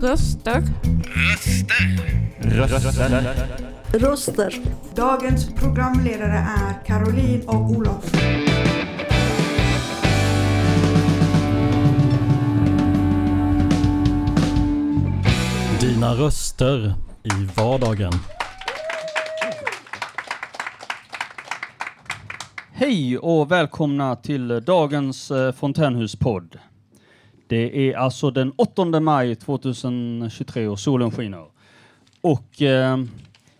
Röster. Röster. Röster. Röster. Dagens programledare är Caroline och Olof. Dina röster i vardagen. Hej och välkomna till dagens eh, Fontänhuspodd. Det är alltså den 8 maj 2023 och solen skiner. Och eh,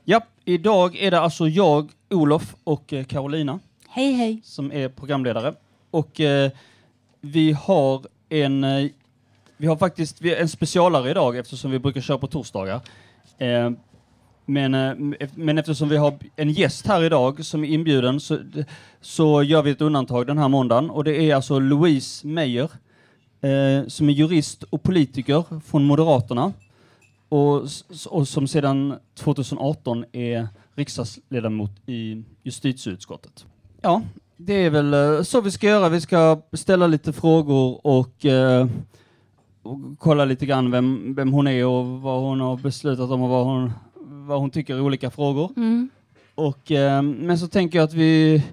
ja, idag är det alltså jag, Olof och eh, Carolina Hej hej. som är programledare. Och eh, vi har en eh, vi har faktiskt vi har en specialare idag eftersom vi brukar köra på torsdagar. Eh, men, eh, men eftersom vi har en gäst här idag som är inbjuden så, så gör vi ett undantag den här måndagen och det är alltså Louise Meyer eh, som är jurist och politiker från Moderaterna och, och som sedan 2018 är riksdagsledamot i justitieutskottet. Ja, det är väl eh, så vi ska göra. Vi ska ställa lite frågor och, eh, och kolla lite grann vem, vem hon är och vad hon har beslutat om och vad hon, vad hon tycker i olika frågor. Mm. Och, eh, men så tänker jag att vi,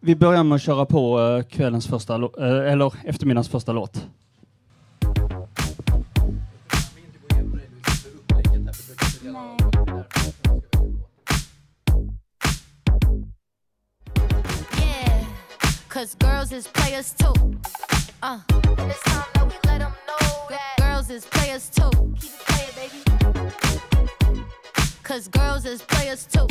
vi börjar med att köra på eh, kvällens första, eh, eller eftermiddagens första låt. Cause girls is players too. Uh, and it's time that we let 'em know that girls is players too. Keep it playing, baby. Cause girls is players too.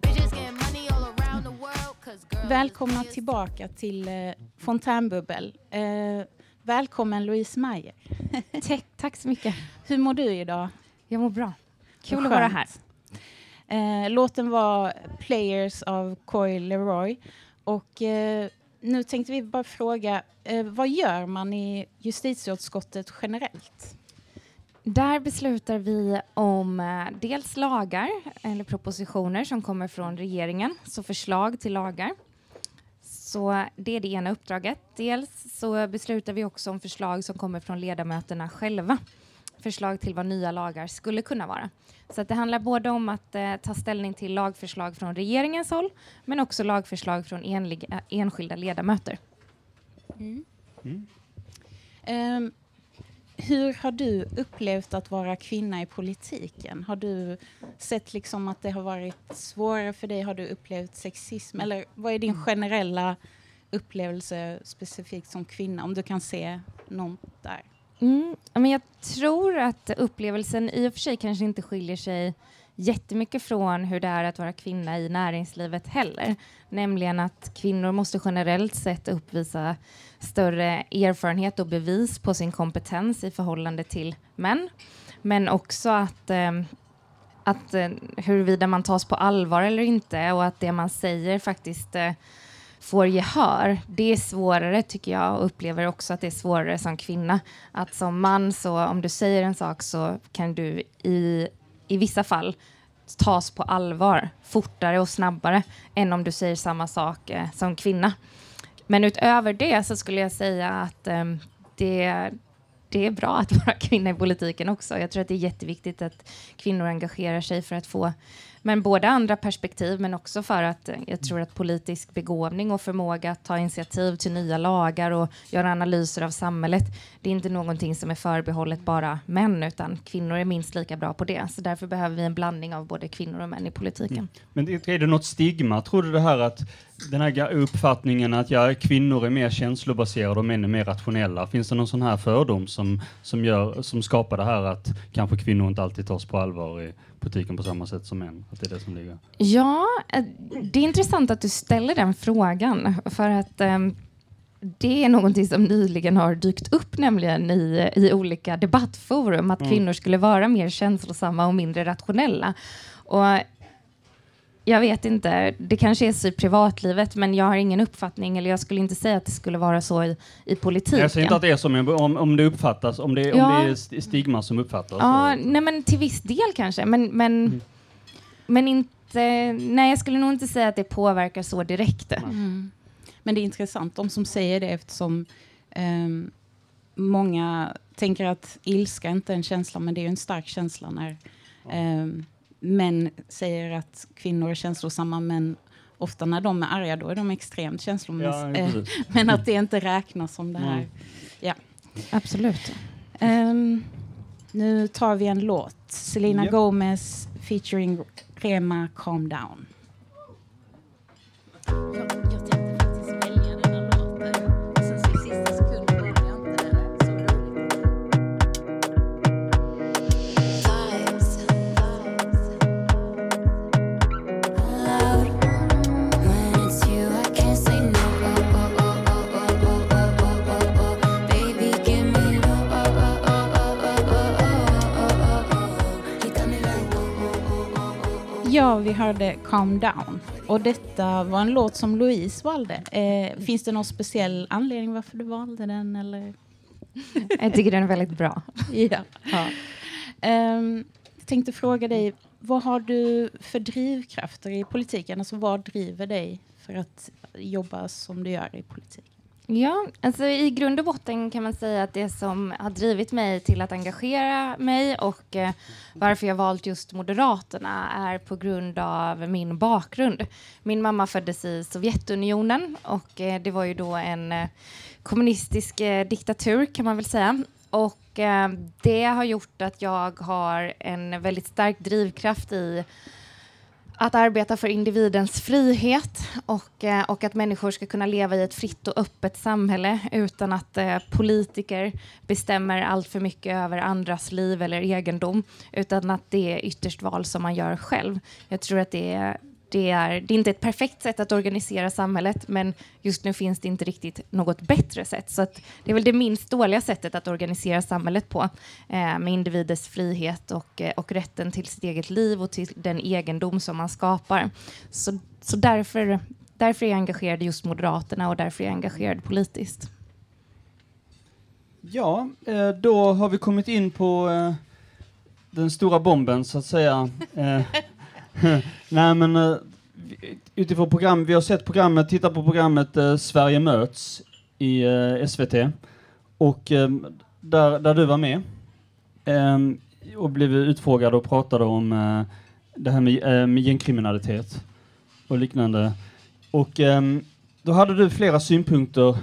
Bitches getting money all around the world. Cause girls Välkomna is players tillbaka till eh, Fontänbubbel. Eh, välkommen Louise Meyer. Tack, tack så mycket. Hur mår du idag? Jag mår bra. Kul Vad att vara här. Eh, låten var Players av Coy Leroy. Och eh, nu tänkte vi bara fråga, eh, vad gör man i justitieutskottet generellt? Där beslutar vi om eh, dels lagar eller propositioner som kommer från regeringen, så förslag till lagar. Så det är det ena uppdraget. Dels så beslutar vi också om förslag som kommer från ledamöterna själva. Förslag till vad nya lagar skulle kunna vara. Så att det handlar både om att eh, ta ställning till lagförslag från regeringens håll, men också lagförslag från enlig, eh, enskilda ledamöter. Ehm, hur har du upplevt att vara kvinna i politiken? Har du sett liksom att det har varit svårare för dig? Har du upplevt sexism? Eller vad är din generella upplevelse specifikt som kvinna? Om du kan se något där. Mm, men jag tror att upplevelsen i och för sig kanske inte skiljer sig jättemycket från hur det är att vara kvinna i näringslivet heller. Nämligen att kvinnor måste generellt sett uppvisa större erfarenhet och bevis på sin kompetens i förhållande till män. Men också att, eh, att eh, huruvida man tas på allvar eller inte och att det man säger faktiskt eh, får gehör. Det är svårare tycker jag och upplever också att det är svårare som kvinna. Att som man så om du säger en sak så kan du i, i vissa fall tas på allvar fortare och snabbare än om du säger samma sak eh, som kvinna. Men utöver det så skulle jag säga att eh, det, det är bra att vara kvinna i politiken också. Jag tror att det är jätteviktigt att kvinnor engagerar sig för att få men både andra perspektiv, men också för att eh, jag tror att politisk begåvning och förmåga att ta initiativ till nya lagar och göra analyser av samhället, det är inte någonting som är förbehållet bara män, utan kvinnor är minst lika bra på det. Så därför behöver vi en blandning av både kvinnor och män i politiken. Mm. Men är det något stigma? Tror du det här att den här uppfattningen att ja, kvinnor är mer känslobaserade och män är mer rationella, finns det någon sån här fördom som, som, gör, som skapar det här att kanske kvinnor inte alltid tas på allvar i politiken på samma sätt som män? Att det är det som ligger? Ja, eh, det är intressant att du ställer den frågan, för att ehm, det är någonting som nyligen har dykt upp nämligen i, i olika debattforum, att kvinnor skulle vara mer känslosamma och mindre rationella. Och jag vet inte, det kanske är så i privatlivet, men jag har ingen uppfattning, eller jag skulle inte säga att det skulle vara så i, i politiken. Jag säger inte att det är så, men om, om det uppfattas, om det, Ja. om det är st- stigma som uppfattas. Ja, så- nej men till viss del kanske, men, men, Mm. Men inte, nej jag skulle nog inte säga att det påverkar så direkt. Mm. Men det är intressant, de som säger det eftersom ehm, många tänker att ilska inte är en känsla, men det är ju en stark känsla när eh, män säger att kvinnor är känslosamma, men ofta när de är arga då är de extremt känslomässiga. Ja, eh, men att det inte räknas som det här. Mm. Ja. Absolut. Ehm, nu tar vi en låt. Selena Japp. Gomez featuring Calm Down. Ja, vi hörde Calm Down. Och detta var en låt som Louise valde. Eh, finns det någon speciell anledning varför du valde den? Eller? Jag tycker den är väldigt bra. Ja. Ehm, jag tänkte fråga dig, vad har du för drivkrafter i politiken? Alltså vad driver dig för att jobba som du gör i politiken? Ja, alltså i grund och botten kan man säga att det som har drivit mig till att engagera mig och eh, varför jag valt just Moderaterna är på grund av min bakgrund. Min mamma föddes i Sovjetunionen och eh, det var ju då en eh, kommunistisk eh, diktatur kan man väl säga. Och eh, det har gjort att jag har en väldigt stark drivkraft i att arbeta för individens frihet och, eh, och att människor ska kunna leva i ett fritt och öppet samhälle utan att eh, politiker bestämmer allt för mycket över andras liv eller egendom, utan att det är ytterst val som man gör själv. Jag tror att det är, det är, det är inte ett perfekt sätt att organisera samhället, men just nu finns det inte riktigt något bättre sätt. Så att det är väl det minst dåliga sättet att organisera samhället på, eh, med individers frihet och, eh, och rätten till sitt eget liv och till den egendom som man skapar. Så, så därför, därför är jag engagerad i just Moderaterna och därför är jag engagerad politiskt. Ja, eh, då har vi kommit in på eh, den stora bomben så att säga. Nej men eh, utifrån program, vi har sett programmet, tittat på programmet eh, Sverige möts i eh, SVT och eh, där, där du var med eh, och blev utfrågad och pratade om eh, det här med, eh, med gängkriminalitet och liknande. Och ehm, då hade du flera synpunkter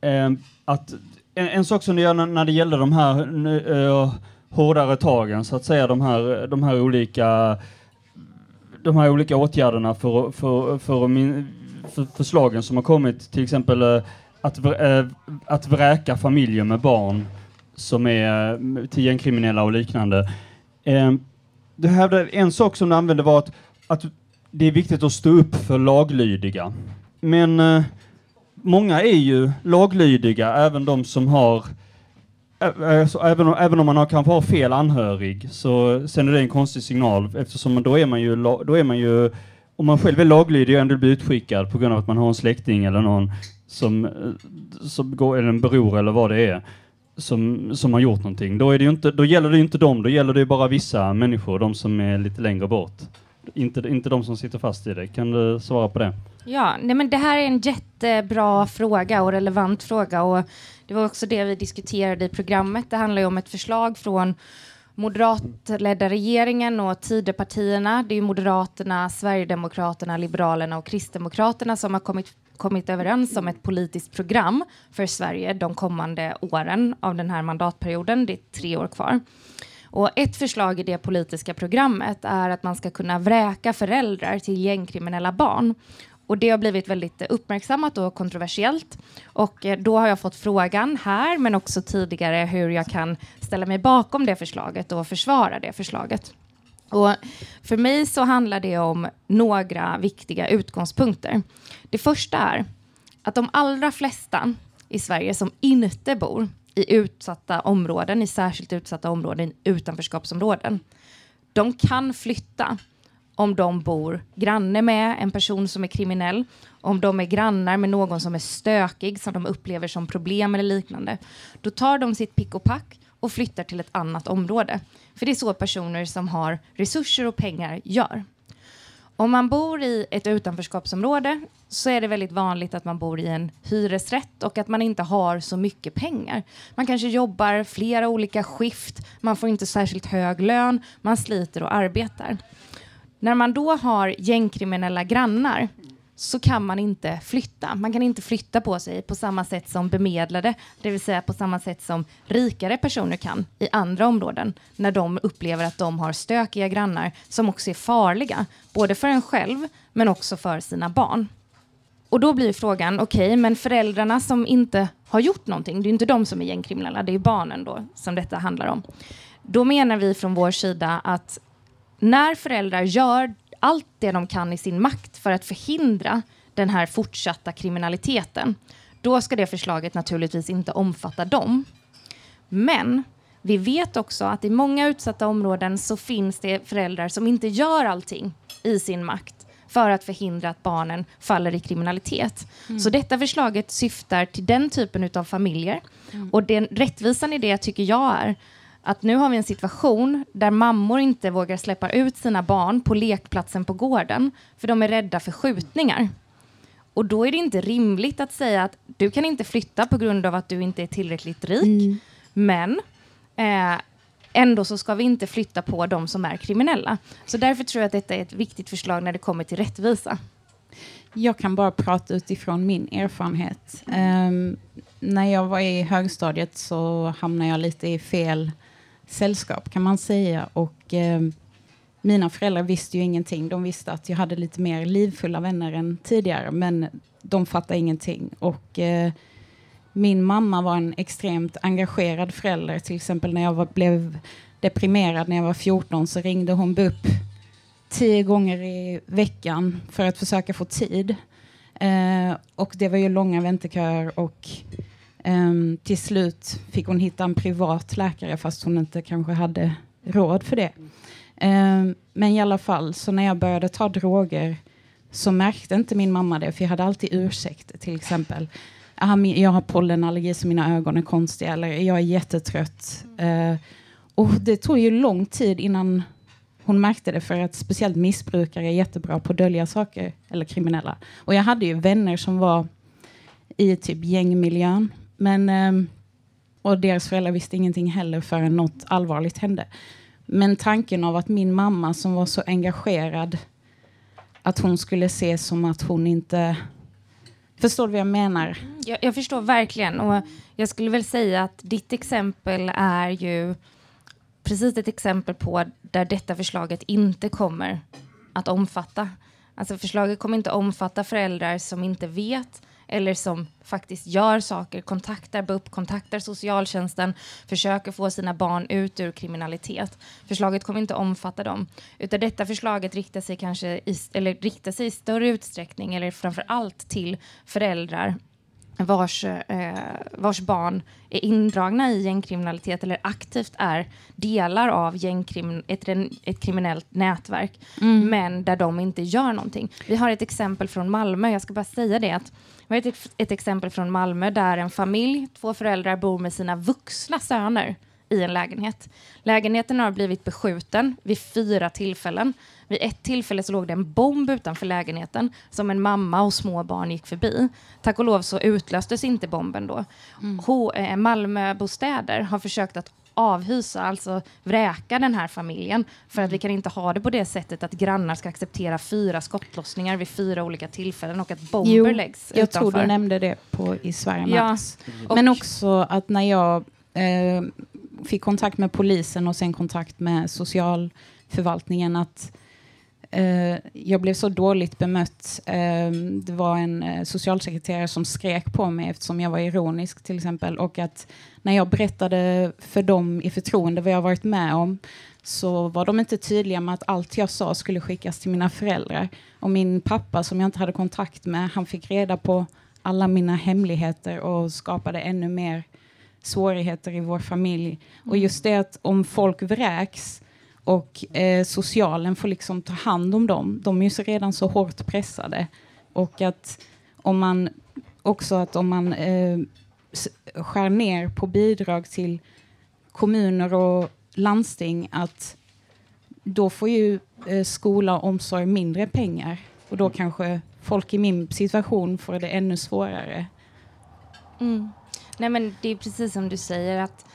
ehm, att en, en sak som du gör när, när det gäller de här nu, eh, hårdare tagen, så att säga, de här, de här olika de här olika åtgärderna för, för, för, min, för förslagen som har kommit, till exempel eh, att, eh, att vräka familjer med barn som är eh, till gängkriminella och liknande. Eh, Du hävdade, en sak som du använde var att, att det är viktigt att stå upp för laglydiga. Men eh, många är ju laglydiga, även de som har även, om, även om man har, kanske har fel anhörig så sänder det en konstig signal eftersom då är man ju, då är man ju om man själv är laglydig och ändå blir utskickad på grund av att man har en släkting eller någon som, eh, som går, eller en bror eller vad det är som, som har gjort någonting, då, är det ju inte, då gäller det ju inte dem, då gäller det ju bara vissa människor, de som är lite längre bort. Inte, inte de som sitter fast i det. Kan du svara på det? Ja, nej men det här är en jättebra fråga och relevant fråga och det var också det vi diskuterade i programmet. Det handlar ju om ett förslag från moderatledda regeringen och Tidöpartierna. Det är ju Moderaterna, Sverigedemokraterna, Liberalerna och Kristdemokraterna som har kommit, kommit överens om ett politiskt program för Sverige de kommande åren av den här mandatperioden. Det är tre år kvar. Och ett förslag i det politiska programmet är att man ska kunna vräka föräldrar till gängkriminella barn. Och det har blivit väldigt uppmärksammat och kontroversiellt. Och eh, då har jag fått frågan här, men också tidigare, hur jag kan ställa mig bakom det förslaget och försvara det förslaget. Och för mig så handlar det om några viktiga utgångspunkter. Det första är att de allra flesta i Sverige som inte bor i utsatta områden, i särskilt utsatta områden, utanförskapsområden, de kan flytta om de bor granne med en person som är kriminell, om de är grannar med någon som är stökig, som de upplever som problem eller liknande. Då tar de sitt pick och pack och flyttar till ett annat område. För det är så personer som har resurser och pengar gör. Om man bor i ett utanförskapsområde så är det väldigt vanligt att man bor i en hyresrätt och att man inte har så mycket pengar. Man kanske jobbar flera olika skift, man får inte särskilt hög lön, man sliter och arbetar. När man då har gängkriminella grannar så kan man inte flytta. Man kan inte flytta på sig på samma sätt som bemedlade, det vill säga på samma sätt som rikare personer kan i andra områden när de upplever att de har stökiga grannar som också är farliga, både för en själv men också för sina barn. Och då blir frågan, okej, okay, men föräldrarna som inte har gjort någonting, det är inte de som är gängkriminella, det är barnen då som detta handlar om. Då menar vi från vår sida att när föräldrar gör allt det de kan i sin makt för att förhindra den här fortsatta kriminaliteten, då ska det förslaget naturligtvis inte omfatta dem. Men vi vet också att i många utsatta områden så finns det föräldrar som inte gör allting i sin makt för att förhindra att barnen faller i kriminalitet. Mm. Så detta förslaget syftar till den typen av familjer. Mm. Och den rättvisan i det tycker jag är att nu har vi en situation där mammor inte vågar släppa ut sina barn på lekplatsen på gården för de är rädda för skjutningar. Och då är det inte rimligt att säga att du kan inte flytta på grund av att du inte är tillräckligt rik. Mm. Men eh, ändå så ska vi inte flytta på de som är kriminella. Så därför tror jag att detta är ett viktigt förslag när det kommer till rättvisa. Jag kan bara prata utifrån min erfarenhet. Um, när jag var i högstadiet så hamnade jag lite i fel sällskap kan man säga. Och eh, mina föräldrar visste ju ingenting. De visste att jag hade lite mer livfulla vänner än tidigare, men de fattade ingenting. Och eh, min mamma var en extremt engagerad förälder. Till exempel när jag var, blev deprimerad när jag var 14 så ringde hon BUP tio gånger i veckan för att försöka få tid. Eh, och det var ju långa vänteköer och Um, till slut fick hon hitta en privat läkare fast hon inte kanske hade råd för det. Um, men i alla fall, så när jag började ta droger så märkte inte min mamma det, för jag hade alltid ursäkter. Till exempel, ah, jag har pollenallergi så mina ögon är konstiga, eller jag är jättetrött. Uh, och det tog ju lång tid innan hon märkte det, för att speciellt missbrukare är jättebra på att dölja saker, eller kriminella. Och jag hade ju vänner som var i typ gängmiljön, men, ehm, och deras föräldrar visste ingenting heller förrän något allvarligt hände. Men tanken av att min mamma som var så engagerad, att hon skulle se som att hon inte... Förstår du vad jag menar? Mm, jag, jag förstår verkligen. Och jag skulle väl säga att ditt exempel är ju precis ett exempel på där detta förslaget inte kommer att omfatta. Alltså förslaget kommer inte omfatta föräldrar som inte vet eller som faktiskt gör saker, kontaktar BUP, kontaktar socialtjänsten, försöker få sina barn ut ur kriminalitet. Förslaget kommer inte omfatta dem, utan detta förslaget riktar sig kanske i, eller riktar sig i större utsträckning eller framför allt till föräldrar vars, eh, vars barn är indragna i gängkriminalitet eller aktivt är delar av gängkrim, ett, ett kriminellt nätverk, mm. men där de inte gör någonting. Vi har ett exempel från Malmö, jag ska bara säga det, att vi har ett, ett exempel från Malmö där en familj, två föräldrar, bor med sina vuxna söner i en lägenhet. Lägenheten har blivit beskjuten vid fyra tillfällen. Vid ett tillfälle så låg det en bomb utanför lägenheten som en mamma och små barn gick förbi. Tack och lov så utlöstes inte bomben då. Mm. Eh, Malmöbostäder har försökt att avhysa, alltså vräka den här familjen. För att vi kan inte ha det på det sättet att grannar ska acceptera fyra skottlossningar vid fyra olika tillfällen och att bomber jo, läggs jag utanför. tror du nämnde det på, i Sverige. Ja. Men också att när jag eh, fick kontakt med polisen och sen kontakt med socialförvaltningen att jag blev så dåligt bemött. Uh, det var en uh, socialsekreterare som skrek på mig eftersom jag var ironisk till exempel. Och att när jag berättade för dem i förtroende vad jag varit med om så var de inte tydliga med att allt jag sa skulle skickas till mina föräldrar. Och min pappa som jag inte hade kontakt med, han fick reda på alla mina hemligheter och skapade ännu mer svårigheter i vår familj. Mm. Och just det att om folk vräks och eh, socialen får liksom ta hand om dem. De är ju så redan så hårt pressade. Och att om man också att om man eh, skär ner på bidrag till kommuner och landsting att då får ju eh, skola och omsorg mindre pengar. Och då kanske folk i min situation får det ännu svårare. Mm. Nej, men det är precis som du säger att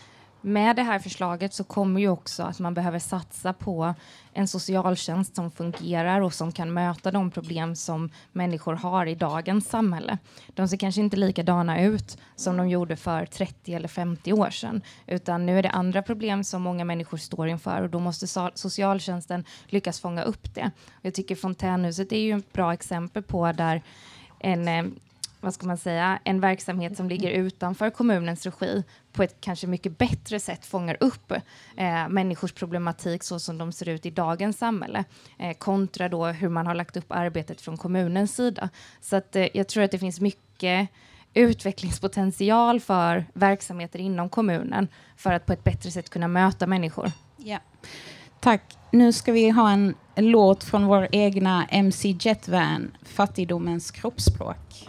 med det här förslaget så kommer ju också att man behöver satsa på en socialtjänst som fungerar och som kan möta de problem som människor har i dagens samhälle. De ser kanske inte likadana ut som de gjorde för 30 eller 50 år sedan, utan nu är det andra problem som många människor står inför och då måste socialtjänsten lyckas fånga upp det. Jag tycker Fontänhuset är ju ett bra exempel på där en eh, vad ska man säga, en verksamhet som ligger utanför kommunens regi på ett kanske mycket bättre sätt fångar upp eh, människors problematik så som de ser ut i dagens samhälle eh, kontra då hur man har lagt upp arbetet från kommunens sida. Så att, eh, jag tror att det finns mycket utvecklingspotential för verksamheter inom kommunen för att på ett bättre sätt kunna möta människor. Ja. Tack. Nu ska vi ha en, en låt från vår egna MC Jetvan, Fattigdomens kroppsspråk.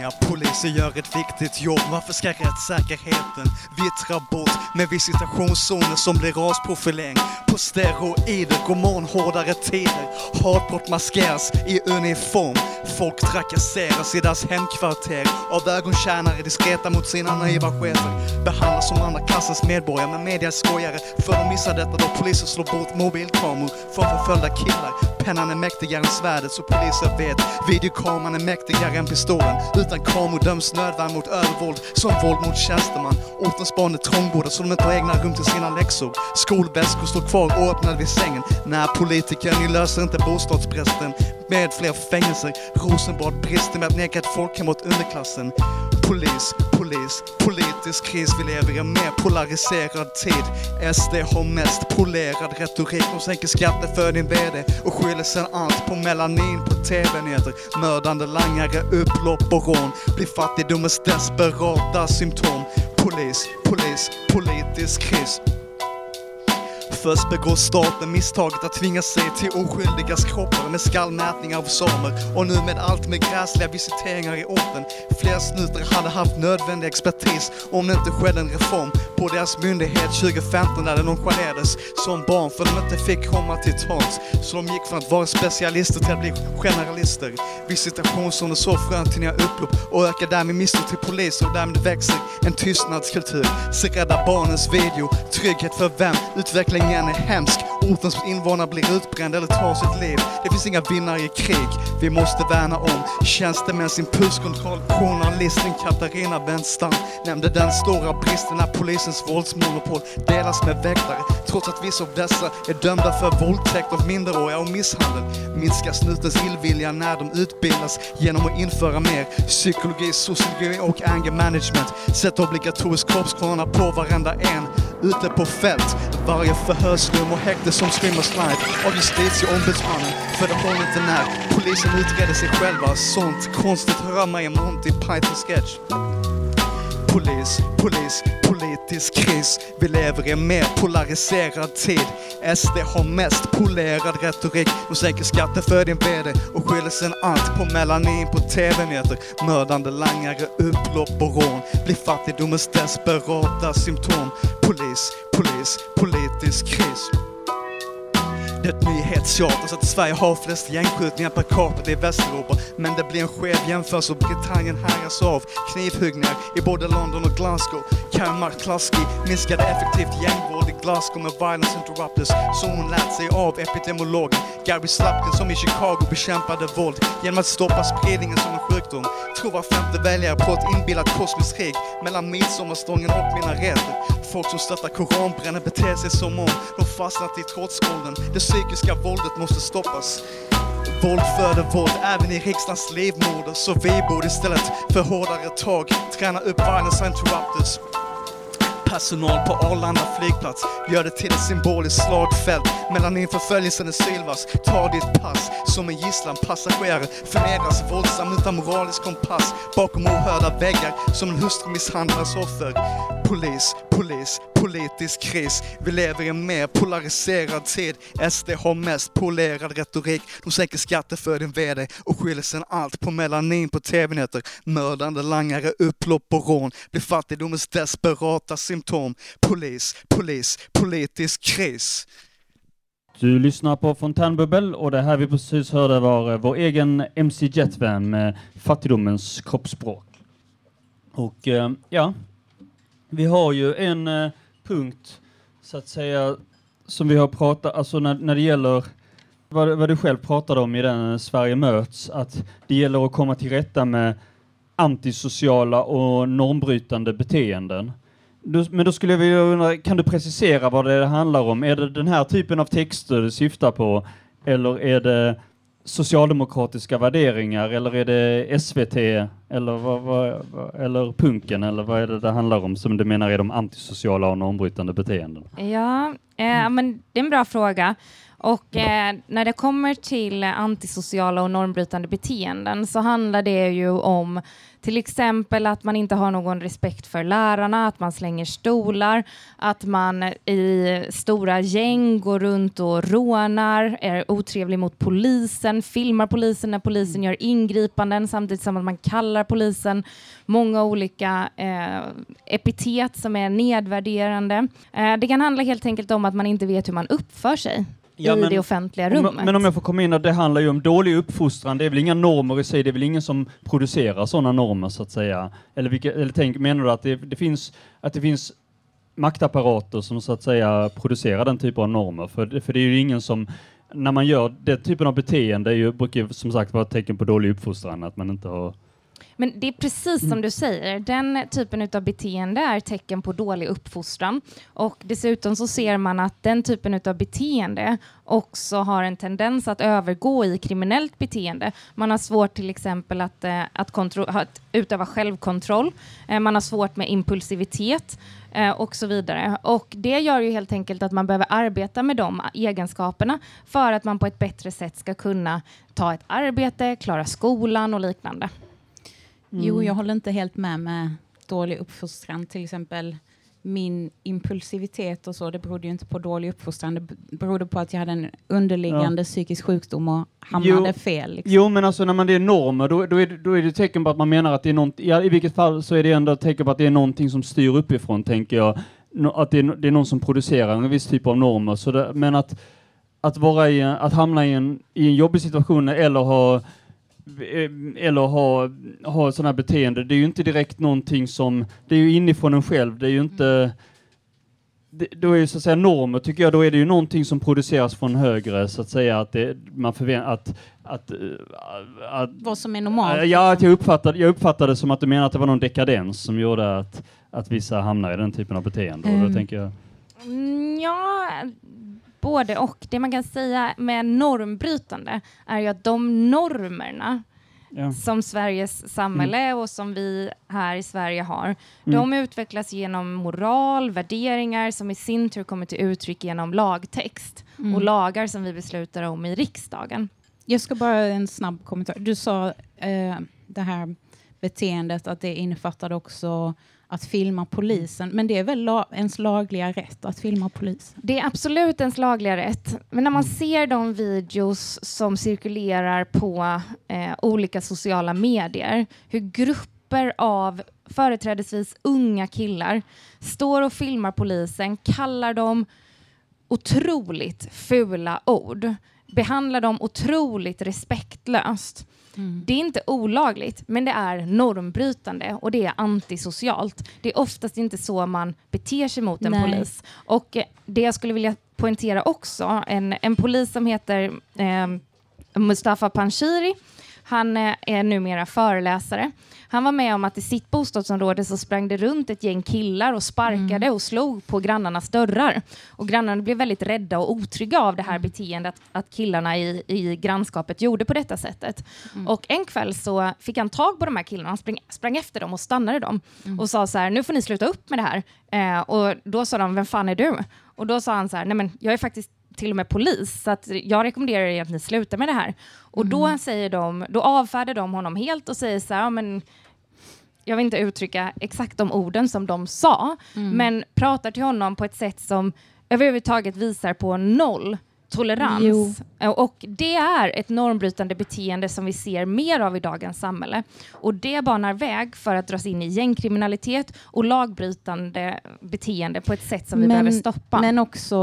Inga poliser gör ett viktigt jobb, varför ska rättssäkerheten. Vittra bort med visitationszoner som blir rasprofilering. På steroider, går hårdare tider, hatbrott maskeras i uniform, folk trakasseras i deras hemkvarter. Av ögontjänare diskreta mot sina naiva chefer, behandlas som andra klassens medborgare med media skojare. För de missar detta då poliser slår bort mobilkameror från förföljda killar, pennan är mäktigare än svärdet så poliser vet, videokameran är mäktigare än pistolen utan kameror döms nödvärn mot övervåld som våld mot tjänsteman. Ortens barn är trångbodda så de inte har egna rum till sina läxor. Skolväskor står kvar oöppnade vid sängen. Nej, politiker, ni löser inte bostadsbristen med fler fängelser. Rosenbad brister med att neka ett folkhem åt underklassen. Polis, polis, politisk kris. Vi lever i en mer polariserad tid. SD har mest polerad retorik. De sänker skatter för din VD och skyller sen allt på melanin på TV-nyheter. Mördande langare, upplopp och rån blir fattigdomens desperata symptom. Polis, polis, politisk kris. Först begår staten misstaget att tvinga sig till oskyldigas kroppar med skallmätningar av samer och nu med allt med gräsliga visiteringar i orten. Fler snutar hade haft nödvändig expertis om det inte skedde en reform på deras myndighet 2015 när de nonchalerades som barn för de inte fick komma till tals. Så de gick från att vara specialister till att bli generalister. Visitationszoner så frön till nya upplopp och ökar därmed misstro till poliser och därmed växer en tystnadskultur. Se Rädda Barnens video, trygghet för vem? Utveckling Stämningen är hemsk, ortens invånare blir utbrända eller tar sitt liv. Det finns inga vinnare i krig, vi måste värna om tjänstemäns impulskontroll. Journalisten Katarina Wenstam nämnde den stora bristen när polisens våldsmonopol delas med väktare. Trots att vissa av dessa är dömda för våldtäkt av minderåriga och misshandel. Minskar snutens illvilja när de utbildas genom att införa mer psykologi, sociologi och anger management. Sätt obligatorisk kroppskvarnar på varenda en ute på fält. Varje förhörsrum och häkte som streamas snajp av justitieombudsmannen. För det håller inte när polisen utreder sig själva. Sånt konstigt hör man i Monty Python sketch. Polis, polis, politisk kris. Vi lever i en mer polariserad tid. SD har mest polerad retorik. De sänker skatten för din VD och skyller sen allt på melanin på TV-nyheter. Mördande langare, upplopp och rån blir fattigdomens desperata symptom. Polis, polis, polis kris. Det är ett nyhetsteater så att Sverige har flest gängskjutningar per capita i Västeuropa. Men det blir en skev jämförelse och Britannien härjas av knivhuggningar i både London och Glasgow. Karen Klaski minskade effektivt gängvåld i Glasgow med Violence Interrupters. som hon lät sig av epidemiologen Gary Slapkin som i Chicago bekämpade våld genom att stoppa spridningen som en sjukdom. Tror var femte väljare på ett inbillat kosmiskt krig mellan midsommarstången och minareter. Folk som stöttar koranbränner beter sig som om de fastnat i trotsåldern. Det psykiska våldet måste stoppas. Våld föder våld även i riksdagens livmoder så vi borde istället för hårdare tag träna upp violence interrupters personal på Arlanda flygplats gör det till ett symboliskt slagfält mellan din förföljelsen är sylvass. Ta ditt pass som en gisslan passagerare förnedras våldsam utan moralisk kompass bakom ohörda väggar som en hustru misshandlas offer. Polis, polis, politisk kris. Vi lever i en mer polariserad tid. SD har mest polerad retorik. De sänker skatter för din VD och skyller sen allt på melanin på TV-nyheter. Mördande langare, upplopp och rån blir fattigdomens desperata symptom. Polis, polis, politisk kris. Du lyssnar på Fontänbubbel och det här vi precis hörde var eh, vår egen MC Jetvan med Fattigdomens kroppsspråk. Och eh, ja, vi har ju en eh, punkt så att säga som vi har pratat, alltså när, när det gäller vad, vad du själv pratade om i den eh, Sverige möts, att det gäller att komma till rätta med antisociala och normbrytande beteenden. Du, men då skulle jag vilja undra, kan du precisera vad det handlar om? Är det den här typen av texter du syftar på? Eller är det socialdemokratiska värderingar? Eller är det SVT? Eller, vad, vad, eller punken? Eller vad är det det handlar om som du menar är de antisociala och normbrytande beteenden? Ja, eh, men det är en bra fråga. Och eh, när det kommer till antisociala och normbrytande beteenden så handlar det ju om till exempel att man inte har någon respekt för lärarna, att man slänger stolar, att man i stora gäng går runt och rånar, är otrevlig mot polisen, filmar polisen när polisen gör ingripanden samtidigt som att man kallar polisen. Många olika eh, epitet som är nedvärderande. Eh, det kan handla helt enkelt om att man inte vet hur man uppför sig Ja, i men det offentliga Om, rummet. men om jag får komma in, det handlar ju om dålig uppfostran, det är väl inga normer i sig, det är väl ingen som producerar sådana normer så att säga. Eller, vilka, eller tänk, menar du att det, det, finns, att det finns maktapparater som så att säga producerar den typen av normer? För, för det är ju ingen som, när man gör den typen av beteende, är ju, brukar ju som sagt vara ett tecken på dålig uppfostran, att man inte har men det är precis som du säger, den typen av beteende är tecken på dålig uppfostran. Och dessutom så ser man att den typen av beteende också har en tendens att övergå i kriminellt beteende. Man har svårt till exempel att, eh, att, kontro- att utöva självkontroll, eh, man har svårt med impulsivitet eh, och så vidare. Och det gör ju helt enkelt att man behöver arbeta med de egenskaperna för att man på ett bättre sätt ska kunna ta ett arbete, klara skolan och liknande. Jo, jag håller inte helt med med dålig uppfostran. Till exempel min impulsivitet och så, det berodde ju inte på dålig uppfostran. Det berodde på att jag hade en underliggande psykisk sjukdom och hamnade Jo. fel. Liksom. Jo, men alltså när man det är normer, då, då, är det, då är det tecken på att man menar att det är något, ja, i vilket fall så är det ändå tecken på att det är någonting som styr uppifrån, tänker jag. Nå- Att det är, no- det är någon som producerar en viss typ av normer. Så det, men att, att, vara i, att hamna i en, i en jobbig situation eller ha eller ha, ha sådana beteende, det är ju inte direkt någonting som, det är ju inifrån en själv, det är ju inte det, då är ju så att säga normer, tycker jag, då är det ju någonting som produceras från högre, så att säga, att det, man förväntar att, att, eh, att Vad som är normalt. Eh, Ja, att jag uppfattade, jag uppfattade det som att du menar att det var någon dekadens som gjorde att, att vissa hamnar i den typen av beteende. Och Mm. då tänker jag, Mm, Ja, både och. Det man kan säga med normbrytande är ju att de normerna ja. som Sveriges samhälle och som vi här i Sverige har, de utvecklas genom moral, värderingar som i sin tur kommer till uttryck genom lagtext Mm. och lagar som vi beslutar om i riksdagen. Jag ska bara en snabb kommentar. Du sa eh, det här beteendet att det innefattade också att filma polisen. Men det är väl la ens lagliga rätt att filma polisen? Det är absolut ens lagliga rätt, men när man ser de videos som cirkulerar på eh, olika sociala medier, hur grupper av företrädesvis unga killar står och filmar polisen, kallar dem otroligt fula ord, behandlar dem otroligt respektlöst. Det är inte olagligt, men det är normbrytande och det är antisocialt. Det är oftast inte så man beter sig mot en Nej. polis. Och eh, det jag skulle vilja poängtera också, en, en polis som heter eh, Mustafa Panshiri, han eh, är numera föreläsare. Han var med om att i sitt bostadsområde så sprang det runt ett gäng killar och sparkade och slog på grannarnas dörrar. Och grannarna blev väldigt rädda och otrygga av det här beteendet att killarna i, i grannskapet gjorde på detta sättet. Och en kväll så fick han tag på de här killarna, han sprang, sprang efter dem och stannade dem och sa så här, nu får ni sluta upp med det här. Eh, och då sa de, vem fan är du? Och då sa han så här, nej men jag är faktiskt till och med polis, så att jag rekommenderar er att ni slutar med det här. Och då säger de, då avfärdar de honom helt och säger så här, ja, men jag vill inte uttrycka exakt de orden som de sa, Mm. men pratar till honom på ett sätt som överhuvudtaget visar på noll tolerans. Jo. Eh, Och det är ett normbrytande beteende som vi ser mer av i dagens samhälle. Och det banar väg för att dras in i gängkriminalitet och lagbrytande beteende på ett sätt som vi behöver stoppa. Men också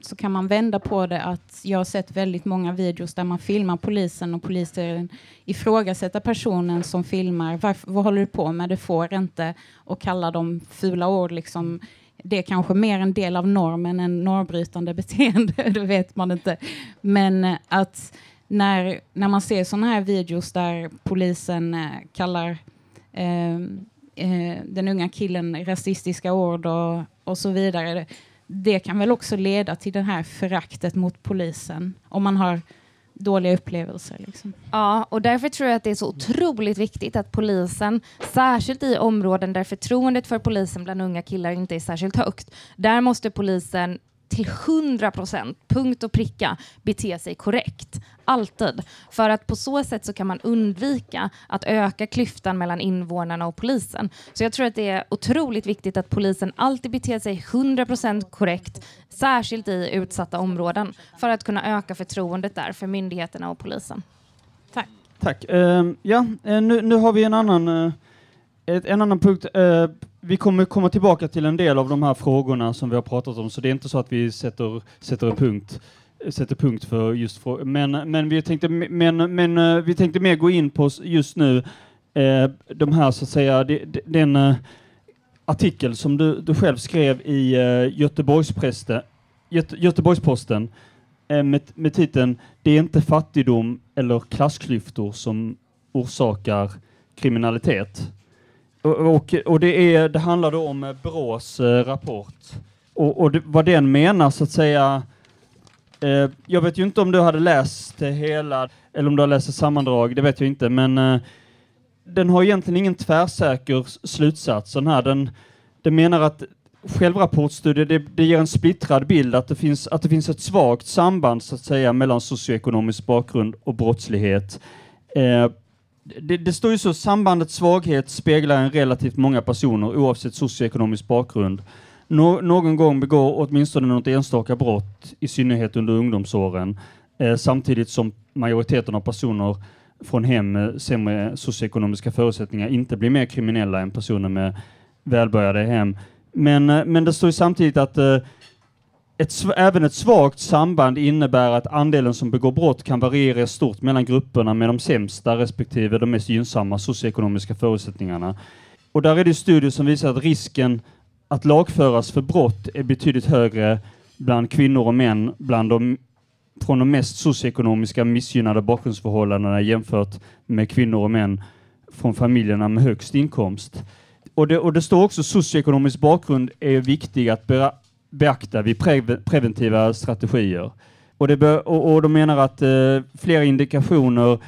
så kan man vända på det att jag har sett väldigt många videos där man filmar polisen och polisen ifrågasätter personen som filmar. Varför, vad håller du på med? Du får inte. Och kalla dem fula ord. Liksom. Det är kanske mer en del av normen än normbrytande beteende. det vet man inte. Men eh, att när, när man ser sådana här videos där polisen eh, kallar eh, eh, den unga killen rasistiska ord och, och så vidare. Det, det kan väl också leda till det här föraktet mot polisen om man har dåliga upplevelser. Liksom. Ja, och därför tror jag att det är så otroligt viktigt att polisen, särskilt i områden där förtroendet för polisen bland unga killar inte är särskilt högt, där måste polisen till 100 procent, punkt och pricka, bete sig korrekt. Alltid. För att på så sätt så kan man undvika att öka klyftan mellan invånarna och polisen. Så jag tror att det är otroligt viktigt att polisen alltid beter sig 100 procent korrekt, särskilt i utsatta områden, för att kunna öka förtroendet där för myndigheterna och polisen. Tack. Tack. Ehm, ja, eh, nu, nu har vi en annan, eh, ett, en annan punkt. Eh, vi kommer komma tillbaka till en del av de här frågorna som vi har pratat om, så det är inte så att vi sätter, sätter en punkt sätter punkt för just frågan. men, men, vi tänkte, men, men eh, vi tänkte mer gå in på just nu eh, de här så att säga, de, de, den eh, artikel som du, du själv skrev i eh, Göteborgspreste, Göte, Göteborgsposten eh, med, med titeln Det är inte fattigdom eller klassklyftor som orsakar kriminalitet. Och, och, det, är, det handlar då om eh, Brås eh, rapport. Och, och det, vad den menar så att säga eh, jag vet ju inte om du hade läst hela eller om du har läst ett sammandrag, det vet jag inte, men eh, den har egentligen ingen tvärsäker slutsats. Den, här, den, den menar att självrapportstudier, det, det ger en splittrad bild, att det, finns, att det finns ett svagt samband så att säga mellan socioekonomisk bakgrund och brottslighet. Eh, det, det står ju så, sambandets svaghet speglar en relativt många personer oavsett socioekonomisk bakgrund. Nå, någon gång begår åtminstone något enstaka brott, i synnerhet under ungdomsåren, eh, samtidigt som majoriteten av personer från hem med sämre socioekonomiska förutsättningar inte blir mer kriminella än personer med välbärgade hem. Men, eh, men det står ju samtidigt att eh, ett, även ett svagt samband innebär att andelen som begår brott kan variera stort mellan grupperna med de sämsta respektive de mest gynnsamma socioekonomiska förutsättningarna. Och där är det studier som visar att risken att lagföras för brott är betydligt högre bland kvinnor och män bland de, från de mest socioekonomiska missgynnade bakgrundsförhållandena jämfört med kvinnor och män från familjerna med högst inkomst. Och det, och det står också socioekonomisk bakgrund är viktig att beaktar vi pre- preventiva strategier. Och, det och, och de menar att eh, flera indikationer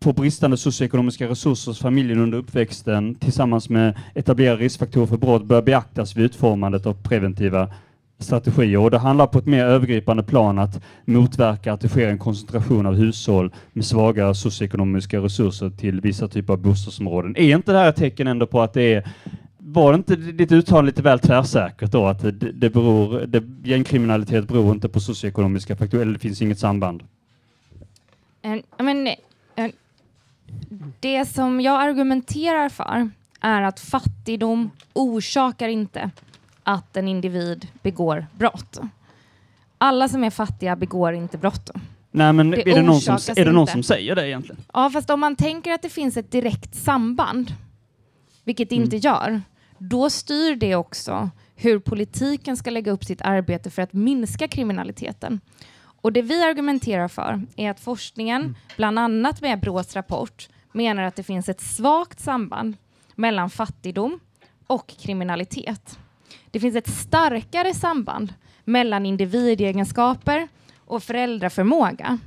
på bristande socioekonomiska resurser hos familjen under uppväxten tillsammans med etablerade riskfaktorer för brott bör beaktas vid utformandet av preventiva strategier. Och det handlar på ett mer övergripande plan att motverka att det sker en koncentration av hushåll med svaga socioekonomiska resurser till vissa typer av bostadsområden. Är inte det här ett tecken ändå på att det är var det inte ditt uttalande lite väl tvärsäkert då att det, det beror, det, gängkriminalitet beror inte på socioekonomiska faktorer, eller det finns inget samband? En, men, en, det som jag argumenterar för är att fattigdom orsakar inte att en individ begår brott. Alla som är fattiga begår inte brott. Nej, men Det är det, någon som, är det någon som säger det egentligen? Ja, fast om man tänker att det finns ett direkt samband, vilket det Mm. inte gör, då styr det också hur politiken ska lägga upp sitt arbete för att minska kriminaliteten. Och det vi argumenterar för är att forskningen, Mm. bland annat med Brås rapport, menar att det finns ett svagt samband mellan fattigdom och kriminalitet. Det finns ett starkare samband mellan individegenskaper och föräldraförmåga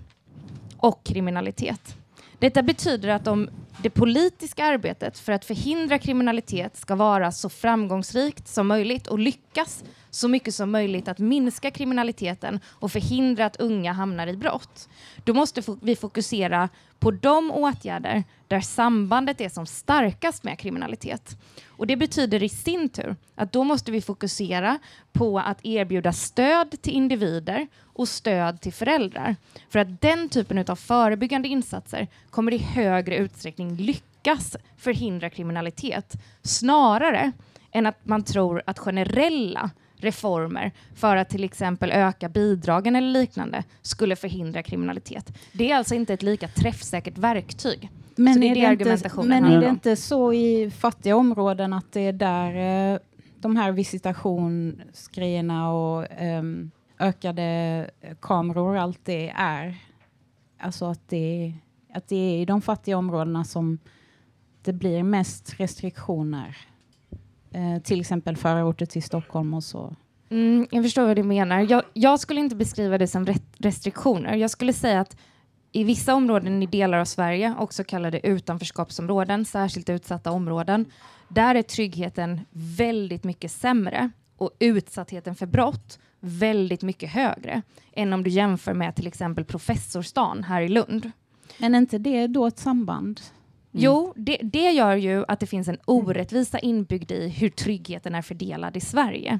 och kriminalitet. Detta betyder att om det politiska arbetet för att förhindra kriminalitet ska vara så framgångsrikt som möjligt och lyckas så mycket som möjligt att minska kriminaliteten och förhindra att unga hamnar i brott, då måste vi fokusera på de åtgärder där sambandet är som starkast med kriminalitet. Och det betyder i sin tur att då måste vi fokusera på att erbjuda stöd till individer och stöd till föräldrar. För att den typen av förebyggande insatser kommer i högre utsträckning lyckas förhindra kriminalitet snarare än att man tror att generella reformer för att till exempel öka bidragen eller liknande skulle förhindra kriminalitet. Det är alltså inte ett lika träffsäkert verktyg. Men, Så det är det det inte, men är det inte så i fattiga områden att det är där eh, de här visitationsgrejerna och ehm, ökade eh, kameror alltid är? Alltså att det, att det är i de fattiga områdena som det blir mest restriktioner. Eh, till exempel förorter till Stockholm och så. Mm, jag förstår vad du menar. Jag, jag skulle inte beskriva det som restriktioner. Jag skulle säga att i vissa områden i delar av Sverige, också kallade utanförskapsområden, särskilt utsatta områden, där är tryggheten väldigt mycket sämre och utsattheten för brott väldigt mycket högre än om du jämför med till exempel Professorstan här i Lund. Men är inte det då ett samband? Jo, det, det gör ju att det finns en orättvisa inbyggd i hur tryggheten är fördelad i Sverige.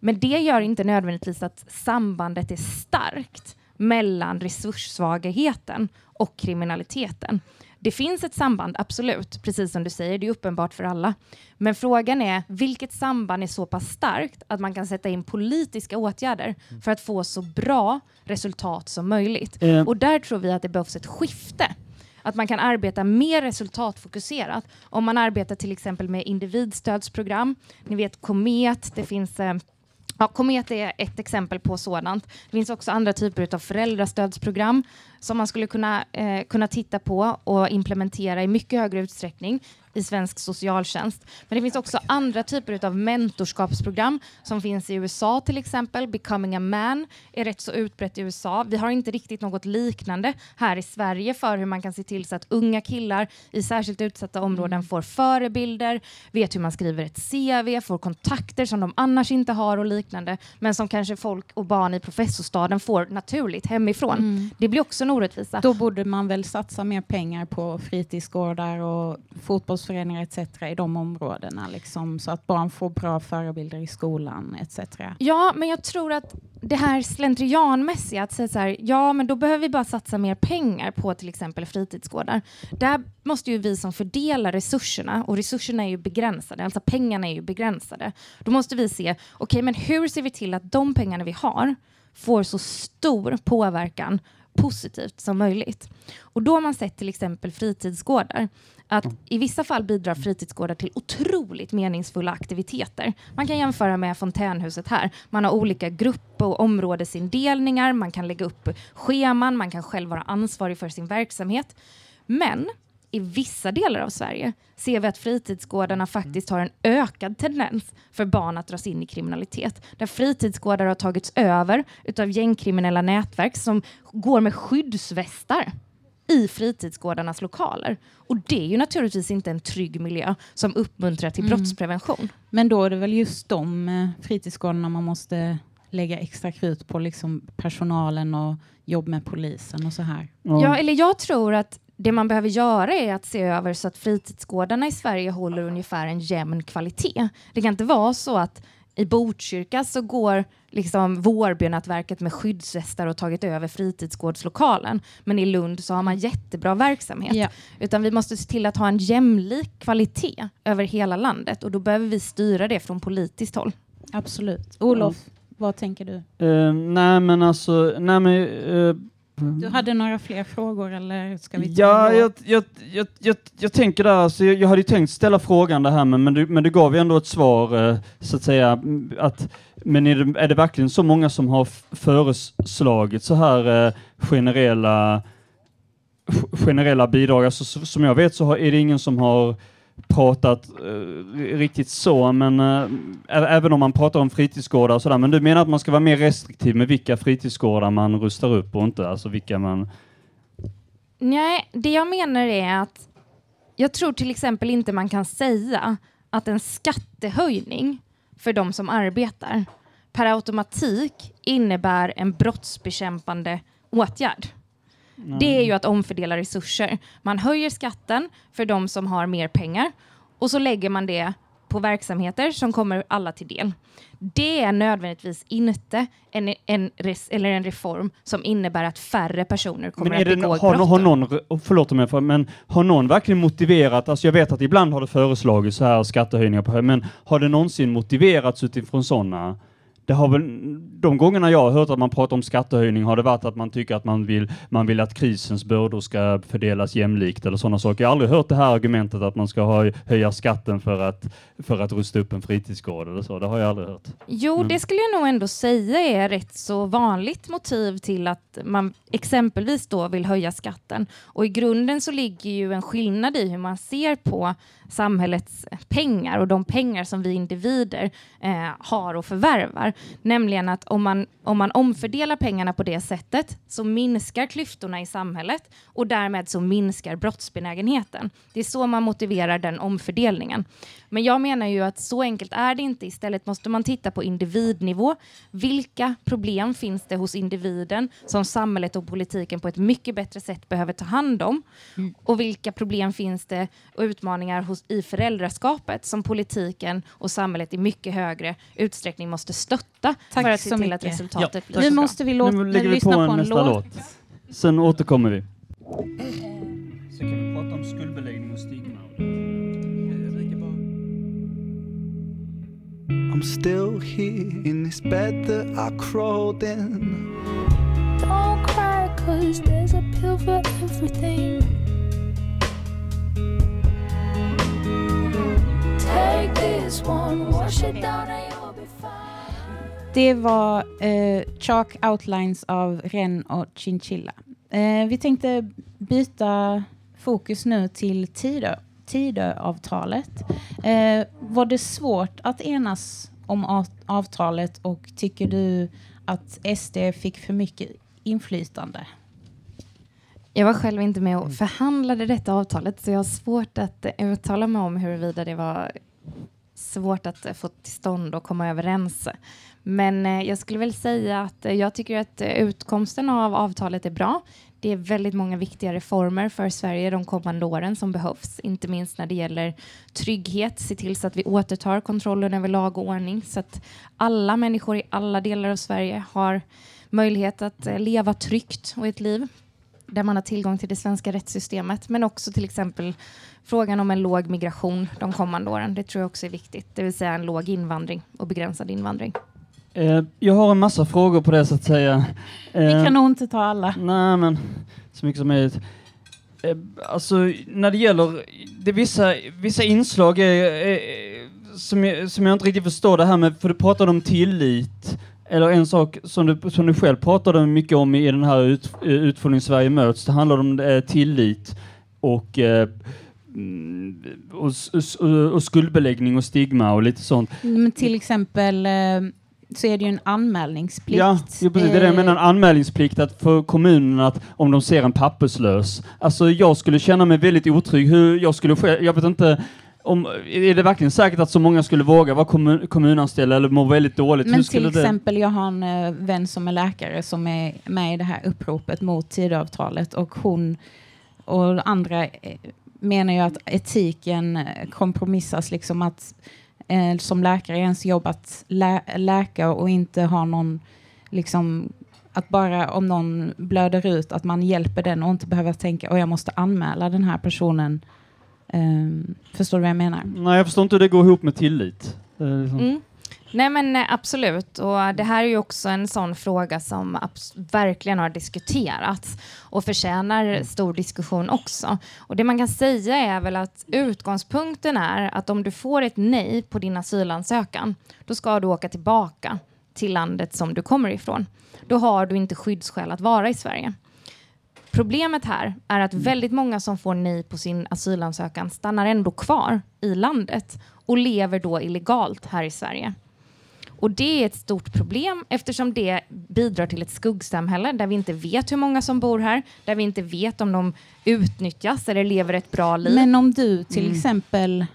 Men det gör inte nödvändigtvis att sambandet är starkt mellan resurssvagheten och kriminaliteten. Det finns ett samband, absolut, precis som du säger, det är uppenbart för alla. Men frågan är vilket samband är så pass starkt att man kan sätta in politiska åtgärder för att få så bra resultat som möjligt. Eh, Och där tror vi att det behövs ett skifte. Att man kan arbeta mer resultatfokuserat. Om man arbetar till exempel med individstödsprogram, ni vet Komet, det finns eh, Ja, Komet är ett exempel på sådant. Det finns också andra typer av föräldrastödsprogram som man skulle kunna, eh, kunna titta på och implementera i mycket högre utsträckning i svensk socialtjänst. Men det finns också andra typer av mentorskapsprogram som finns i USA till exempel. Becoming a man är rätt så utbrett i USA. Vi har inte riktigt något liknande här i Sverige för hur man kan se till så att unga killar i särskilt utsatta områden får förebilder, vet hur man skriver ett CV, får kontakter som de annars inte har och liknande, men som kanske folk och barn i professorstaden får naturligt hemifrån. Det blir också en orättvisa. Då borde man väl satsa mer pengar på fritidsgårdar och fotbollsföreningar etc. i de områdena, liksom, så att barn får bra förebilder i skolan etc. Ja, men jag tror att det här slentrianmässiga, att säga så här, ja men då behöver vi bara satsa mer pengar på till exempel fritidsgårdar. Där måste ju vi som fördelar resurserna, och resurserna är ju begränsade, alltså pengarna är ju begränsade. Då måste vi se, okej men hur ser vi till att de pengarna vi har får så stor påverkan positivt som möjligt. Och då har man sett till exempel fritidsgårdar att i vissa fall bidrar fritidsgårdar till otroligt meningsfulla aktiviteter. Man kan jämföra med fontänhuset här. Man har olika grupp och områdesindelningar, man kan lägga upp scheman, man kan själv vara ansvarig för sin verksamhet. Men i vissa delar av Sverige ser vi att fritidsgårdarna faktiskt har en ökad tendens för barn att dras in i kriminalitet. Där fritidsgårdar har tagits över utav gängkriminella nätverk som går med skyddsvästar i fritidsgårdarnas lokaler. Och det är ju naturligtvis inte en trygg miljö som uppmuntrar till Mm. brottsprevention. Men då är det väl just de eh, fritidsgårdarna man måste lägga extra krut på, liksom personalen och jobb med polisen och så här. Ja, eller jag tror att det man behöver göra är att se över så att fritidsgårdarna i Sverige håller ungefär en jämn kvalitet. Det kan inte vara så att i Botkyrka så går liksom Vårbynätverket med skyddsvästar och tagit över fritidsgårdslokalen. Men i Lund så har man jättebra verksamhet. Ja. Utan vi måste se till att ha en jämlik kvalitet över hela landet och då behöver vi styra det från politiskt håll. Absolut. Olof, vad tänker du? Eh, nej men alltså, nej men... eh, Du hade några fler frågor eller ska vi Ja, jag, jag, jag, jag, tänker där, alltså, jag, hade ju tänkt ställa frågan det här, men, men, du, men du gav ju ändå ett svar, eh, så att säga, mm, att, men är det, är det verkligen så många som har föreslagit så här eh, generella, generella bidrag? Alltså, så, som jag vet så har, är det ingen som har pratat eh, riktigt så, men eh, även om man pratar om fritidsgårdar och sådär, men du menar att man ska vara mer restriktiv med vilka fritidsgårdar man rustar upp och inte, alltså vilka man Nej, det jag menar är att jag tror till exempel inte man kan säga att en skattehöjning för de som arbetar per automatik innebär en brottsbekämpande åtgärd. Det är ju att omfördela resurser. Man höjer skatten för de som har mer pengar och så lägger man det på verksamheter som kommer alla till del. Det är nödvändigtvis inte en, en, res, eller en reform som innebär att färre personer kommer Men att begå har, brott. har någon, och förlåt om jag får, men har någon verkligen motiverat, alltså jag vet att ibland har det föreslagits så här skattehöjningar på men har det någonsin motiverats utifrån sådana? Det har väl, de gångerna jag har hört att man pratar om skattehöjning har det varit att man tycker att man vill, man vill att krisens bördor ska fördelas jämlikt eller sådana saker. Jag har aldrig hört det här argumentet att man ska ha, höja skatten för att, för att rusta upp en fritidsgård eller så. Det har jag aldrig hört. Jo, Mm. det skulle jag nog ändå säga är rätt så vanligt motiv till att man exempelvis då vill höja skatten. Och i grunden så ligger ju en skillnad i hur man ser på samhällets pengar och de pengar som vi individer eh, har och förvärvar. Nämligen att om man, om man omfördelar pengarna på det sättet så minskar klyftorna i samhället och därmed så minskar brottsbenägenheten. Det är så man motiverar den omfördelningen. Men jag menar ju att så enkelt är det inte. Istället måste man titta på individnivå. Vilka problem finns det hos individen som samhället och politiken på ett mycket bättre sätt behöver ta hand om? Och vilka problem finns det och utmaningar hos, i föräldraskapet som politiken och samhället i mycket högre utsträckning måste stötta Tack för att se så till att resultatet Ja, blir Nu måste vi låta, Nu lägger vi lyssna på på en en nästa låt. låt. Sen återkommer vi. Så kan vi prata om skuldbeläggning och stigma. I'm still here in this bed that I crawled in. Don't cry, cause there's a pill for everything. Det var eh, Chalk Outlines av Ren och Chinchilla. Eh, vi tänkte byta fokus nu till Tidö, Tidöavtalet. Eh, var det svårt att enas om avtalet och tycker du att SD fick för mycket inflytande? Jag var själv inte med och förhandlade detta avtalet så jag har svårt att uttala mig om huruvida det var svårt att få till stånd och komma överens. Men eh, jag skulle väl säga att eh, jag tycker att eh, utkomsten av avtalet är bra. Det är väldigt många viktiga reformer för Sverige de kommande åren som behövs, inte minst när det gäller trygghet, se till så att vi återtar kontrollen över lag och ordning så att alla människor i alla delar av Sverige har möjlighet att leva tryggt och ett liv där man har tillgång till det svenska rättssystemet, men också till exempel frågan om en låg migration de kommande åren. Det tror jag också är viktigt, det vill säga en låg invandring och begränsad invandring. Eh, jag har en massa frågor på det så att säga. Vi Eh, kan nog inte ta alla. Nej, men så mycket som möjligt. Eh, alltså, när det gäller det vissa, vissa inslag är, är, som, jag, som jag inte riktigt förstår det här med, för du pratade om tillit, eller en sak som du, som du själv pratade mycket om i den här ut, eh, utfrågningen Sverige möts, det handlar om eh, tillit och eh, mm, och, och, och skuldbeläggning och stigma och lite sånt. Men till exempel eh, så är det ju en anmälningsplikt. Ja, jo, precis. Det är det jag Eh, menar, en anmälningsplikt att för kommunen att om de ser en papperslös. Alltså jag skulle känna mig väldigt otrygg. Hur jag skulle jag vet inte, om, är det verkligen säkert att så många skulle våga vara kommun, kommunanställda eller må väldigt dåligt? Men till det? exempel, jag har en eh, vän som är läkare som är med i det här uppropet mot Tidöavtalet och hon och andra eh, menar ju att etiken eh, kompromissas, liksom att eh, som läkare är ens jobb att lä läka och inte ha någon, liksom att bara om någon blöder ut att man hjälper den och inte behöver tänka och jag måste anmäla den här personen. Ehm, förstår du vad jag menar? Nej, jag förstår inte hur det går ihop med tillit. Liksom- Mm. Nej men eh, absolut, och det här är ju också en sån fråga som verkligen har diskuterats och förtjänar stor diskussion också. Och det man kan säga är väl att utgångspunkten är att om du får ett nej på din asylansökan, då ska du åka tillbaka till landet som du kommer ifrån. Då har du inte skyddsskäl att vara i Sverige. Problemet här är att väldigt många som får nej på sin asylansökan stannar ändå kvar i landet och lever då illegalt här i Sverige. Och det är ett stort problem eftersom det bidrar till ett skuggsamhälle där vi inte vet hur många som bor här, där vi inte vet om de utnyttjas eller lever ett bra liv. Men om du till Mm. exempel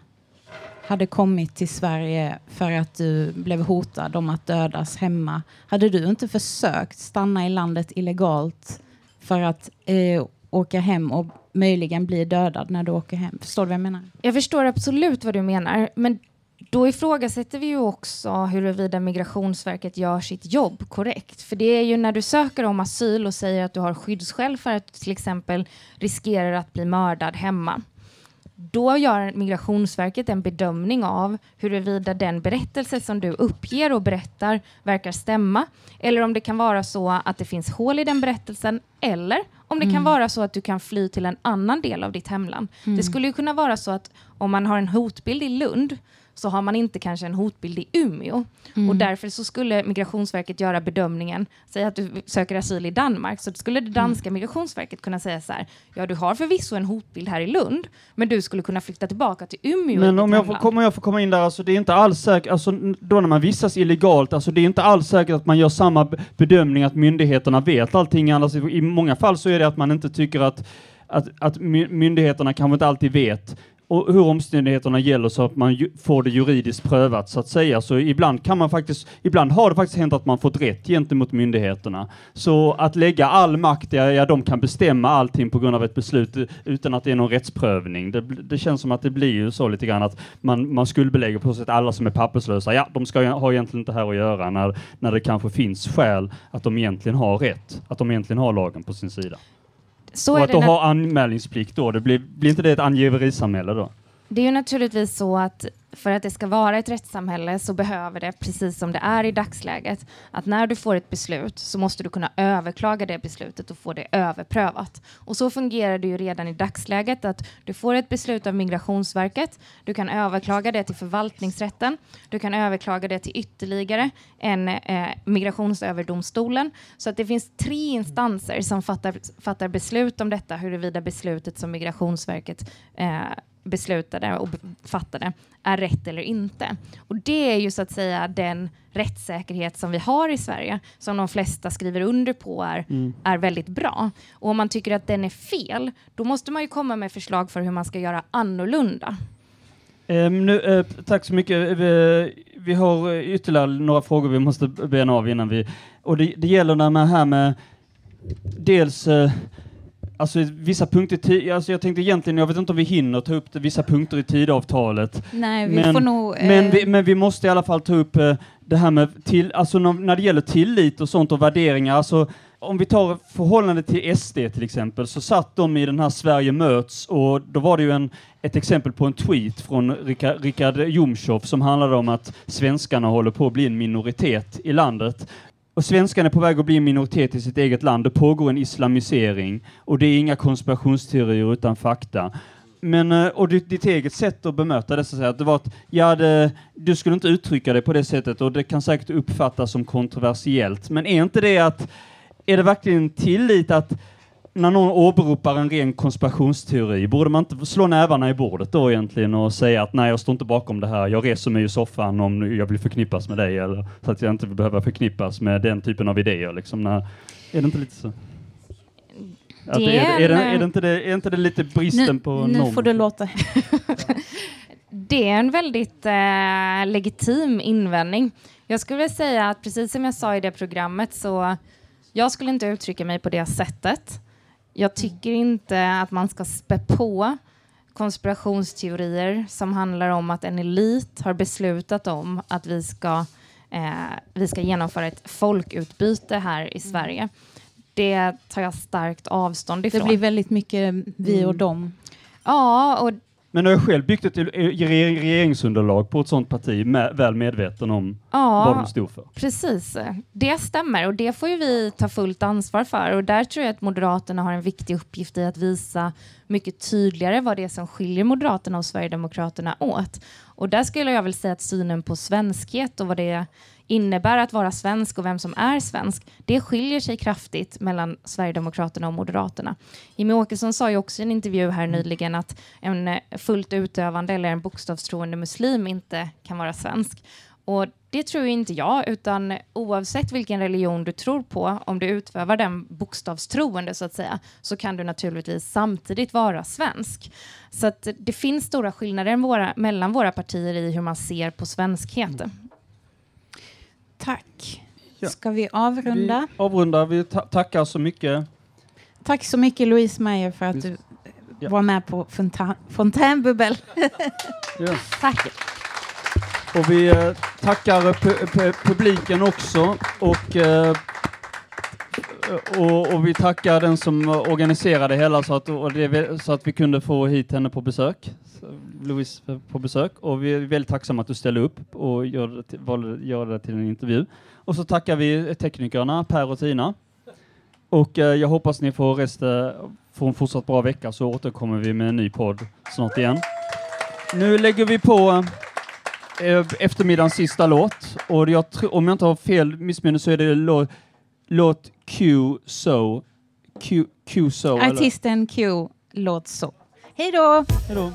hade kommit till Sverige för att du blev hotad om att dödas hemma, hade du inte försökt stanna i landet illegalt för att eh, åka hem och möjligen bli dödad när du åker hem? Förstår du vad jag menar? Jag förstår absolut vad du menar, men då ifrågasätter vi ju också huruvida Migrationsverket gör sitt jobb korrekt. För det är ju när du söker om asyl och säger att du har skyddsskäl för att du till exempel riskerar att bli mördad hemma. Då gör Migrationsverket en bedömning av huruvida den berättelse som du uppger och berättar verkar stämma, eller om det kan vara så att det finns hål i den berättelsen, eller om det kan vara så att du kan fly till en annan del av ditt hemland. Det skulle ju kunna vara så att om man har en hotbild i Lund så har man inte kanske en hotbild i Umeå. Och därför så skulle Migrationsverket göra bedömningen, säga att du söker asyl i Danmark, så skulle det danska Migrationsverket kunna säga så här, ja du har förvisso en hotbild här i Lund, men du skulle kunna flytta tillbaka till Umeå Men om jag, får, hemland." komma- om jag får komma in där, alltså det är inte alls säkert, alltså då när man vistas illegalt, alltså det är inte alls säkert att man gör samma bedömning att myndigheterna vet allting, annars i många fall så är det att man inte tycker att, att, att my- myndigheterna kanske inte alltid vet och hur omständigheterna gäller så att man ju, får det juridiskt prövat så att säga. Så ibland kan man faktiskt, ibland har det faktiskt hänt att man fått rätt gentemot myndigheterna. Så att lägga all makt, ja, ja de kan bestämma allting på grund av ett beslut eh, utan att det är någon rättsprövning. Det, det känns som att det blir ju så lite grann att man, man skuldbelägger på så sätt alla som är papperslösa. Ja, de ska ha egentligen inte här att göra när, när det kanske finns skäl att de egentligen har rätt, att de egentligen har lagen på sin sida så och att då ha anmälningsplikt då, det blir, blir inte det ett angiverisamhälle då? Det är ju naturligtvis så att för att det ska vara ett rättssamhälle så behöver det, precis som det är i dagsläget, att när du får ett beslut så måste du kunna överklaga det beslutet och få det överprövat. Och så fungerar det ju redan i dagsläget att du får ett beslut av Migrationsverket, du kan överklaga det till förvaltningsrätten, du kan överklaga det till ytterligare en eh, Migrationsöverdomstolen. Så att det finns tre instanser som fattar, fattar beslut om detta, huruvida beslutet som Migrationsverket eh, beslutade och fattade är rätt eller inte. Och det är ju så att säga den rättssäkerhet som vi har i Sverige, som de flesta skriver under på är, är väldigt bra. Och om man tycker att den är fel, då måste man ju komma med förslag för hur man ska göra annorlunda. Ehm, nu, eh, tack så mycket. Vi, vi har eh, ytterligare några frågor vi måste bena av innan vi... Och det, det gäller det här med dels eh, Alltså vissa punkter, i alltså jag tänkte egentligen, jag vet inte om vi hinner ta upp vissa punkter i tidavtalet. Nej, vi Men- får nog... eh, Men vi, men vi måste i alla fall ta upp eh, det här med till, alltså när, det gäller tillit och sånt och värderingar. Alltså, om vi tar förhållande till SD till exempel, så satt de i den här Sverige möts och då var det ju en, ett exempel på en tweet från Richard Jomshof som handlade om att svenskarna håller på att bli en minoritet i landet. Och svenskarna är på väg att bli en minoritet i sitt eget land. Det pågår en islamisering och det är inga konspirationsteorier utan fakta. Men, eh, och ditt, ditt eget sätt att bemöta det, så att säga, att det var att ja, det, du skulle inte uttrycka det på det sättet och det kan säkert uppfattas som kontroversiellt. Men är inte det att, är det verkligen tillit att när någon åberopar en ren konspirationsteori, borde man inte slå nävarna i bordet då egentligen och säga att nej, jag står inte bakom det här, jag reser mig i soffan om jag vill förknippas med dig, eller så att jag inte behöver förknippas med den typen av idéer. Liksom, när, är det inte lite så? Att Det är, är det, är, det inte det, är inte det lite bristen nu, på nu norm? får du låta... Det är en väldigt eh, legitim invändning. Jag skulle vilja säga att precis som jag sa i det programmet så jag skulle inte uttrycka mig på det sättet. Jag tycker inte att man ska spä på konspirationsteorier som handlar om att en elit har beslutat om att vi ska, eh, vi ska genomföra ett folkutbyte här i Sverige. Det tar jag starkt avstånd Det ifrån. blir väldigt mycket vi och Mm. dem. Ja, och Men har jag själv byggt ett re- regeringsunderlag på ett sådant parti, med, väl medveten om vad ja, de stod för? Precis, det stämmer och det får ju vi ta fullt ansvar för och där tror jag att Moderaterna har en viktig uppgift i att visa mycket tydligare vad det är som skiljer Moderaterna och Sverigedemokraterna åt. Och där skulle jag väl säga att synen på svenskhet och vad det innebär att vara svensk och vem som är svensk, det skiljer sig kraftigt mellan Sverigedemokraterna och Moderaterna. Jimmie Åkesson sa ju också i en intervju här nyligen att en eh, fullt utövande eller en bokstavstroende muslim inte kan vara svensk. Och det tror inte jag, utan oavsett vilken religion du tror på, om du utövar den bokstavstroende så att säga, så kan du naturligtvis samtidigt vara svensk. Så att det finns stora skillnader våra, mellan våra partier i hur man ser på svenskhet. Tack. Ja. Ska vi avrunda? Vi avrundar. Vi ta tackar så mycket. Tack så mycket Louise Meyer för att du Ja. var med på Fontänbubbel. Ja. Tack! Och vi eh, tackar pu- pu- publiken också. Och, eh, och, och vi tackar den som organiserade hela så att, det, så att vi kunde få hit henne på besök. Så, Louise eh, på besök. Och vi är väldigt tacksamma att du ställde upp och gör valde, gör det till en intervju. Och så tackar vi teknikerna Per och Tina. Och eh, jag hoppas ni får resten, får en fortsatt bra vecka så återkommer vi med en ny podd snart igen. Nu lägger vi på eh, eftermiddagens sista låt. Och jag om jag inte har fel missminne så är det lå- låt Q So. Q, Q So. eller? Artisten Q låt så. Hej då! Hej då.